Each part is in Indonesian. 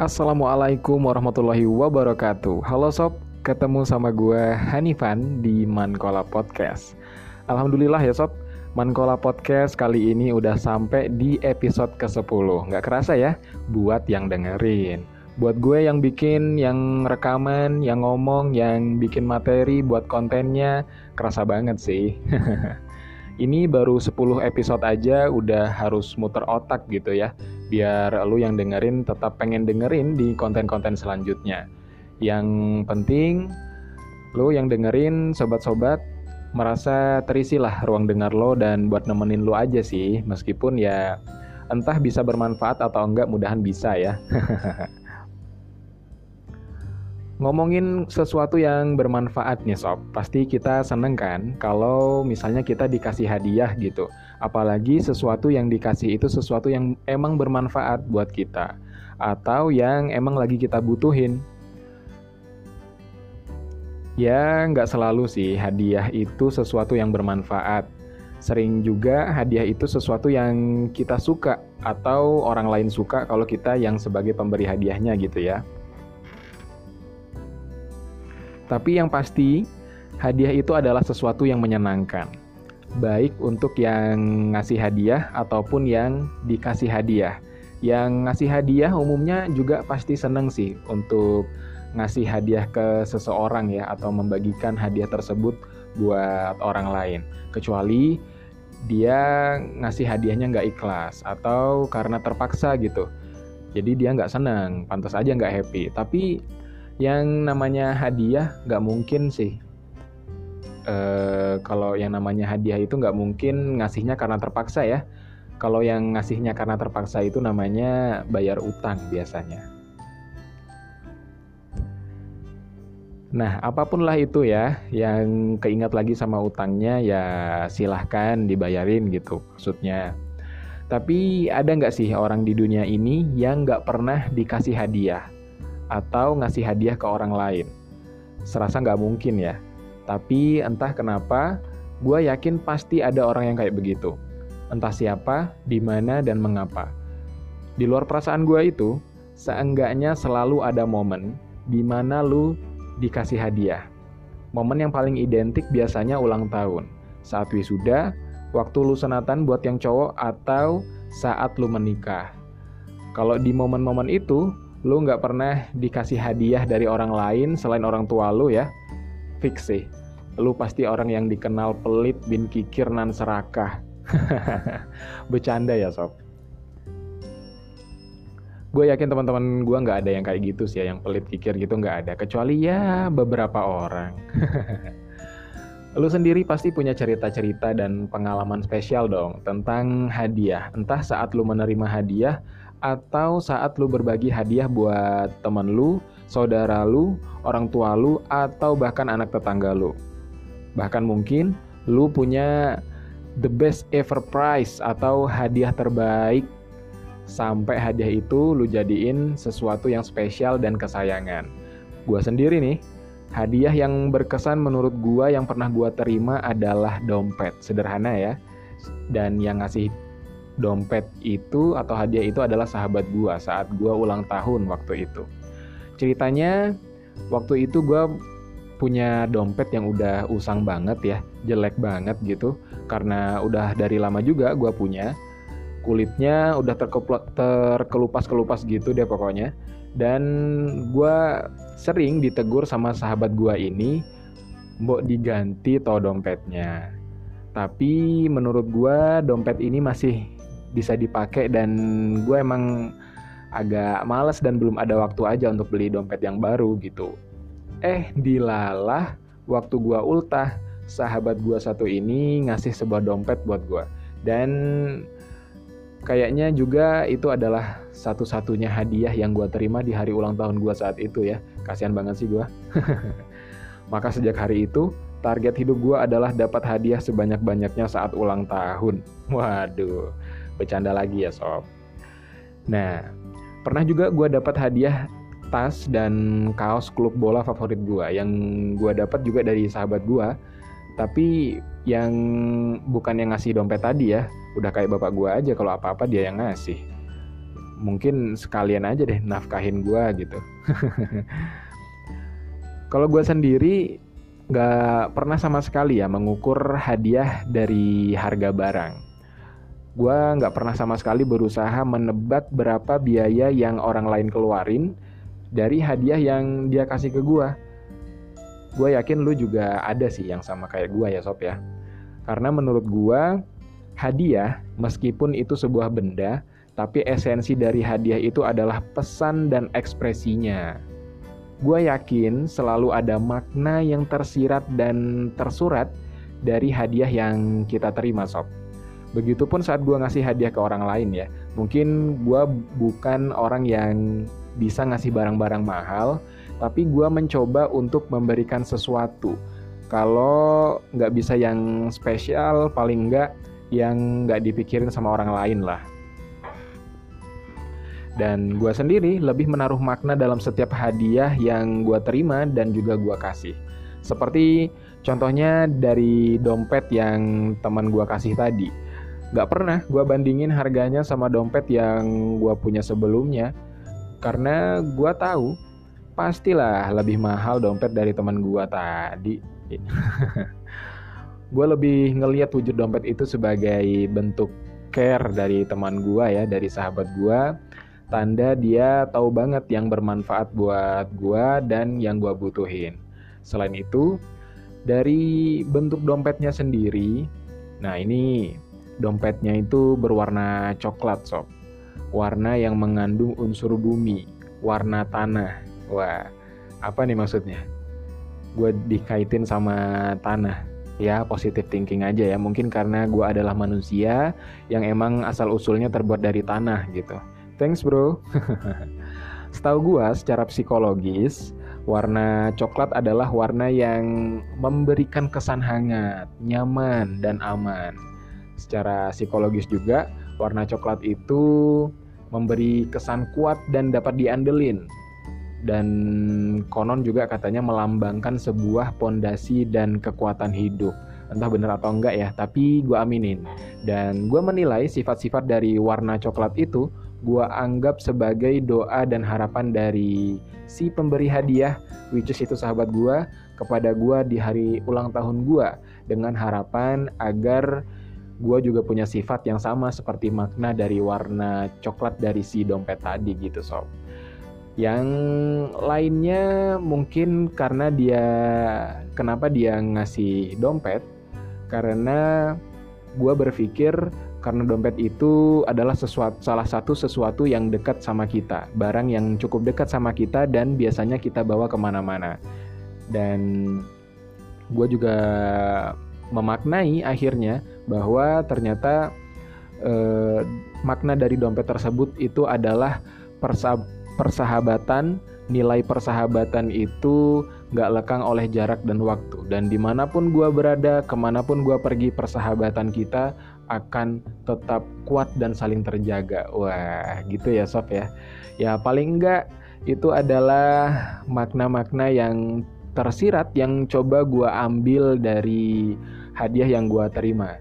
Assalamualaikum warahmatullahi wabarakatuh. Halo Sob, ketemu sama gue Hanifan di Mankola Podcast. Alhamdulillah ya Sob, Mankola Podcast kali ini udah sampai di episode ke-10 Gak kerasa ya, buat yang dengerin. Buat gue yang bikin, yang rekaman, yang ngomong, yang bikin materi buat kontennya Kerasa banget sih. Ini baru 10 episode aja udah harus muter otak gitu ya biar lu yang dengerin tetap pengen dengerin di konten-konten selanjutnya. Yang penting lu yang dengerin sobat-sobat merasa terisilah ruang dengar lo dan buat nemenin lu aja sih meskipun ya entah bisa bermanfaat atau enggak mudahan bisa ya. Ngomongin sesuatu yang bermanfaat nih sob, pasti kita seneng kan kalau misalnya kita dikasih hadiah gitu. Apalagi sesuatu yang dikasih itu sesuatu yang emang bermanfaat buat kita. Atau yang emang lagi kita butuhin. Ya nggak selalu sih hadiah itu sesuatu yang bermanfaat. Sering juga hadiah itu sesuatu yang kita suka atau orang lain suka kalau kita yang sebagai pemberi hadiahnya gitu ya. Tapi yang pasti, hadiah itu adalah sesuatu yang menyenangkan. Baik untuk yang ngasih hadiah ataupun yang dikasih hadiah. Yang ngasih hadiah umumnya juga pasti seneng sih untuk ngasih hadiah ke seseorang ya atau membagikan hadiah tersebut buat orang lain. Kecuali dia ngasih hadiahnya nggak ikhlas atau karena terpaksa gitu. Jadi dia nggak seneng, pantas aja nggak happy. Tapi yang namanya hadiah nggak mungkin sih e, kalau yang namanya hadiah itu nggak mungkin ngasihnya karena terpaksa ya kalau yang ngasihnya karena terpaksa itu namanya bayar utang biasanya Nah, apa pun lah itu ya, yang keingat lagi sama utangnya ya silahkan dibayarin gitu maksudnya. Tapi ada nggak sih orang di dunia ini yang nggak pernah dikasih hadiah? atau ngasih hadiah ke orang lain. Serasa nggak mungkin ya. Tapi entah kenapa, gue yakin pasti ada orang yang kayak begitu. Entah siapa, di mana, dan mengapa. Di luar perasaan gue itu, seenggaknya selalu ada momen di mana lu dikasih hadiah. Momen yang paling identik biasanya ulang tahun, saat wisuda, waktu lu senatan buat yang cowok, atau saat lu menikah. Kalau di momen-momen itu, lu nggak pernah dikasih hadiah dari orang lain selain orang tua lu ya fix sih. Lu pasti orang yang dikenal pelit bin kikir nan serakah. Bercanda ya sob. Gue yakin teman-teman gue nggak ada yang kayak gitu sih ya, yang pelit kikir gitu nggak ada. Kecuali ya beberapa orang. Lu sendiri pasti punya cerita-cerita dan pengalaman spesial dong tentang hadiah. Entah saat lu menerima hadiah atau saat lu berbagi hadiah buat temen lu, saudara lu, orang tua lu, atau bahkan anak tetangga lu. Bahkan mungkin lu punya the best ever prize atau hadiah terbaik sampai hadiah itu lu jadiin sesuatu yang spesial dan kesayangan. Gua sendiri nih, hadiah yang berkesan menurut gua yang pernah gua terima adalah dompet. Sederhana ya. Dan yang ngasih dompet itu atau hadiah itu adalah sahabat gua saat gua ulang tahun waktu itu. Ceritanya waktu itu gua punya dompet yang udah usang banget ya, jelek banget gitu karena udah dari lama juga gua punya. Kulitnya udah terkelupas-kelupas gitu deh pokoknya. Dan gua sering ditegur sama sahabat gua ini, "Mbok diganti toh dompetnya." Tapi menurut gua dompet ini masih bisa dipakai dan gue emang agak males dan belum ada waktu aja untuk beli dompet yang baru gitu. Eh dilalah waktu gue ultah sahabat gue satu ini ngasih sebuah dompet buat gue dan kayaknya juga itu adalah satu-satunya hadiah yang gue terima di hari ulang tahun gue saat itu ya. Kasihan banget sih gue maka sejak hari itu target hidup gue adalah dapat hadiah sebanyak-banyaknya saat ulang tahun. Waduh bercanda lagi ya sob. Nah, pernah juga gue dapat hadiah tas dan kaos klub bola favorit gue yang gue dapat juga dari sahabat gue. Tapi yang bukan yang ngasih dompet tadi ya, udah kayak bapak gue aja kalau apa-apa dia yang ngasih. mungkin sekalian aja deh nafkahin gue gitu kalau gue sendiri nggak pernah sama sekali ya mengukur hadiah dari harga barang gue nggak pernah sama sekali berusaha menebak berapa biaya yang orang lain keluarin dari hadiah yang dia kasih ke gue gue yakin lu juga ada sih yang sama kayak gue ya sob ya karena menurut gue hadiah meskipun itu sebuah benda tapi esensi dari hadiah itu adalah pesan dan ekspresinya. Gue yakin selalu ada makna yang tersirat dan tersurat dari hadiah yang kita terima, sob. Begitupun saat gue ngasih hadiah ke orang lain ya. Mungkin gue bukan orang yang bisa ngasih barang-barang mahal, tapi gue mencoba untuk memberikan sesuatu. Kalau nggak bisa yang spesial, paling nggak yang nggak dipikirin sama orang lain lah. Dan gue sendiri lebih menaruh makna dalam setiap hadiah yang gue terima dan juga gue kasih. Seperti contohnya dari dompet yang teman gue kasih tadi. Gak pernah gue bandingin harganya sama dompet yang gue punya sebelumnya. Karena gue tahu pastilah lebih mahal dompet dari teman gue tadi. gue lebih ngeliat wujud dompet itu sebagai bentuk care dari teman gue ya, dari sahabat gue tanda dia tahu banget yang bermanfaat buat gua dan yang gua butuhin. Selain itu, dari bentuk dompetnya sendiri, nah ini dompetnya itu berwarna coklat sob. Warna yang mengandung unsur bumi, warna tanah. Wah, apa nih maksudnya? Gue dikaitin sama tanah. Ya, positive thinking aja ya. Mungkin karena gue adalah manusia yang emang asal usulnya terbuat dari tanah gitu. Thanks bro. Setahu gua secara psikologis, warna coklat adalah warna yang memberikan kesan hangat, nyaman, dan aman. Secara psikologis juga, warna coklat itu memberi kesan kuat dan dapat diandelin. Dan konon juga katanya melambangkan sebuah pondasi dan kekuatan hidup. Entah benar atau enggak ya, tapi gue aminin. Dan gue menilai sifat-sifat dari warna coklat itu gue anggap sebagai doa dan harapan dari si pemberi hadiah, which is itu sahabat gue, kepada gue di hari ulang tahun gue, dengan harapan agar gue juga punya sifat yang sama seperti makna dari warna coklat dari si dompet tadi gitu sob. Yang lainnya mungkin karena dia kenapa dia ngasih dompet karena gue berpikir karena dompet itu adalah sesuatu salah satu sesuatu yang dekat sama kita, barang yang cukup dekat sama kita dan biasanya kita bawa ke mana-mana. Dan gue juga memaknai akhirnya bahwa ternyata eh, makna dari dompet tersebut itu adalah persahabatan, nilai persahabatan itu gak lekang oleh jarak dan waktu. Dan di mana pun gue berada, ke mana pun gue pergi, persahabatan kita akan tetap kuat dan saling terjaga. Wah, gitu ya sob ya. Ya paling enggak itu adalah makna-makna yang tersirat yang coba gue ambil dari hadiah yang gue terima.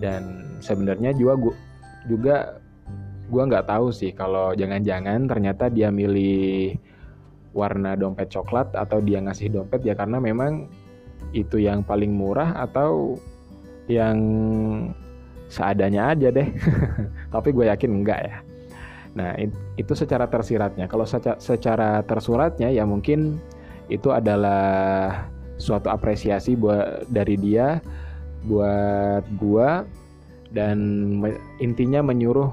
Dan sebenarnya juga gue juga gue nggak tahu sih kalau jangan-jangan ternyata dia milih warna dompet coklat atau dia ngasih dompet ya karena memang itu yang paling murah atau yang seadanya aja deh. Tapi gue yakin enggak ya. Nah, itu secara tersiratnya. Kalau secara tersuratnya ya mungkin itu adalah suatu apresiasi buat dari dia buat gua dan me, intinya menyuruh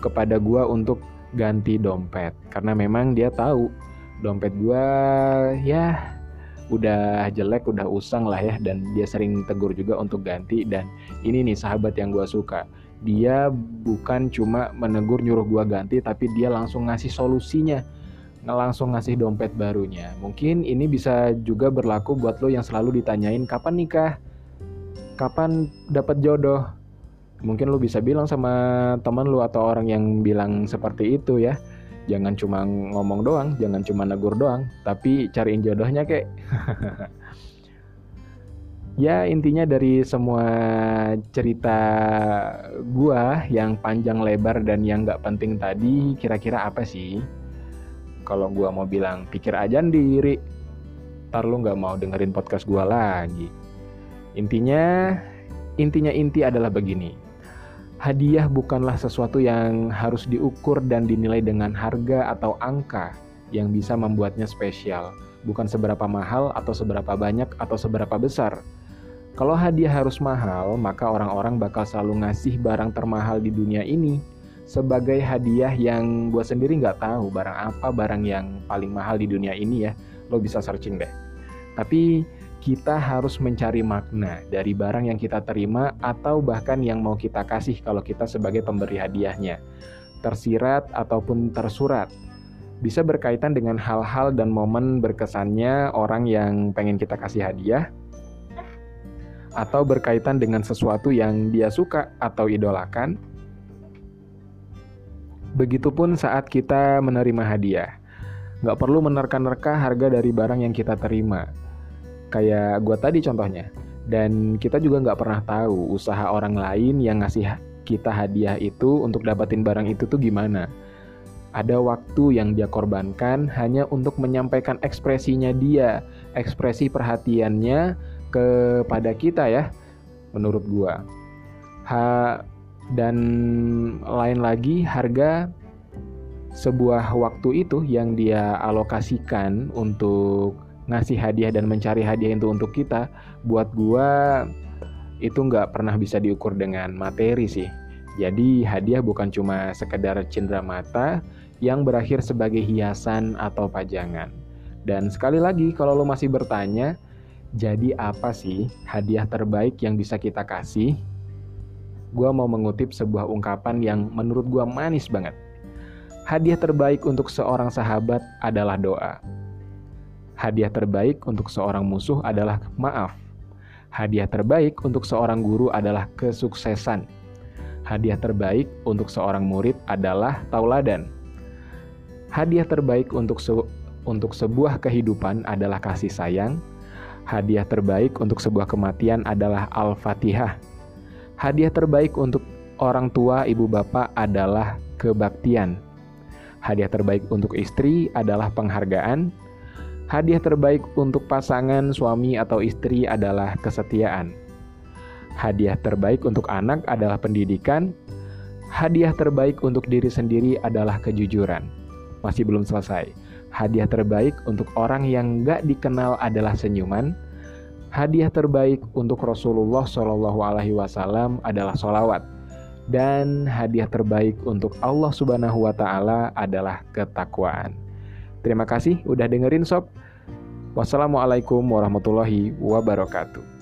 kepada gua untuk ganti dompet karena memang dia tahu dompet gua ya udah jelek, udah usang lah ya dan dia sering tegur juga untuk ganti dan ini nih sahabat yang gue suka. Dia bukan cuma menegur nyuruh gue ganti tapi dia langsung ngasih solusinya. Langsung ngasih dompet barunya. Mungkin ini bisa juga berlaku buat lo yang selalu ditanyain kapan nikah? Kapan dapat jodoh? Mungkin lo bisa bilang sama teman lo atau orang yang bilang seperti itu ya jangan cuma ngomong doang jangan cuma negur doang tapi cariin jodohnya kek Ya intinya dari semua cerita gua yang panjang lebar dan yang gak penting tadi kira-kira apa sih? Kalau gua mau bilang pikir aja sendiri, ntar lu gak mau dengerin podcast gua lagi. Intinya, intinya inti adalah begini. Hadiah bukanlah sesuatu yang harus diukur dan dinilai dengan harga atau angka yang bisa membuatnya spesial. Bukan seberapa mahal atau seberapa banyak atau seberapa besar kalau hadiah harus mahal, maka orang-orang bakal selalu ngasih barang termahal di dunia ini sebagai hadiah yang gue sendiri nggak tahu barang apa barang yang paling mahal di dunia ini ya. Lo bisa searching deh. Tapi kita harus mencari makna dari barang yang kita terima atau bahkan yang mau kita kasih kalau kita sebagai pemberi hadiahnya. Tersirat ataupun tersurat. Bisa berkaitan dengan hal-hal dan momen berkesannya orang yang pengen kita kasih hadiah atau berkaitan dengan sesuatu yang dia suka atau idolakan. Begitupun saat kita menerima hadiah. Nggak perlu menerka-nerka harga dari barang yang kita terima. Kayak gue tadi contohnya. Dan kita juga nggak pernah tahu usaha orang lain yang ngasih kita hadiah itu untuk dapatin barang itu tuh gimana. Ada waktu yang dia korbankan hanya untuk menyampaikan ekspresinya dia, ekspresi perhatiannya, kepada kita ya menurut gua. Ha dan lain lagi harga sebuah waktu itu yang dia alokasikan untuk ngasih hadiah dan mencari hadiah itu untuk kita buat gua itu nggak pernah bisa diukur dengan materi sih jadi hadiah bukan cuma sekedar cindera mata yang berakhir sebagai hiasan atau pajangan dan sekali lagi kalau lo masih bertanya jadi apa sih hadiah terbaik yang bisa kita kasih? Gua mau mengutip sebuah ungkapan yang menurut gua manis banget. Hadiah terbaik untuk seorang sahabat adalah doa. Hadiah terbaik untuk seorang musuh adalah maaf. Hadiah terbaik untuk seorang guru adalah kesuksesan. Hadiah terbaik untuk seorang murid adalah tauladan. Hadiah terbaik untuk se untuk sebuah kehidupan adalah kasih sayang, Hadiah terbaik untuk sebuah kematian adalah Al-Fatihah. Hadiah terbaik untuk orang tua ibu bapak adalah kebaktian. Hadiah terbaik untuk istri adalah penghargaan. Hadiah terbaik untuk pasangan suami atau istri adalah kesetiaan. Hadiah terbaik untuk anak adalah pendidikan. Hadiah terbaik untuk diri sendiri adalah kejujuran. Masih belum selesai. Hadiah terbaik untuk orang yang gak dikenal adalah senyuman. Hadiah terbaik untuk Rasulullah Shallallahu Alaihi Wasallam adalah solawat. Dan hadiah terbaik untuk Allah Subhanahu Wa Taala adalah ketakwaan. Terima kasih udah dengerin sob. Wassalamualaikum warahmatullahi wabarakatuh.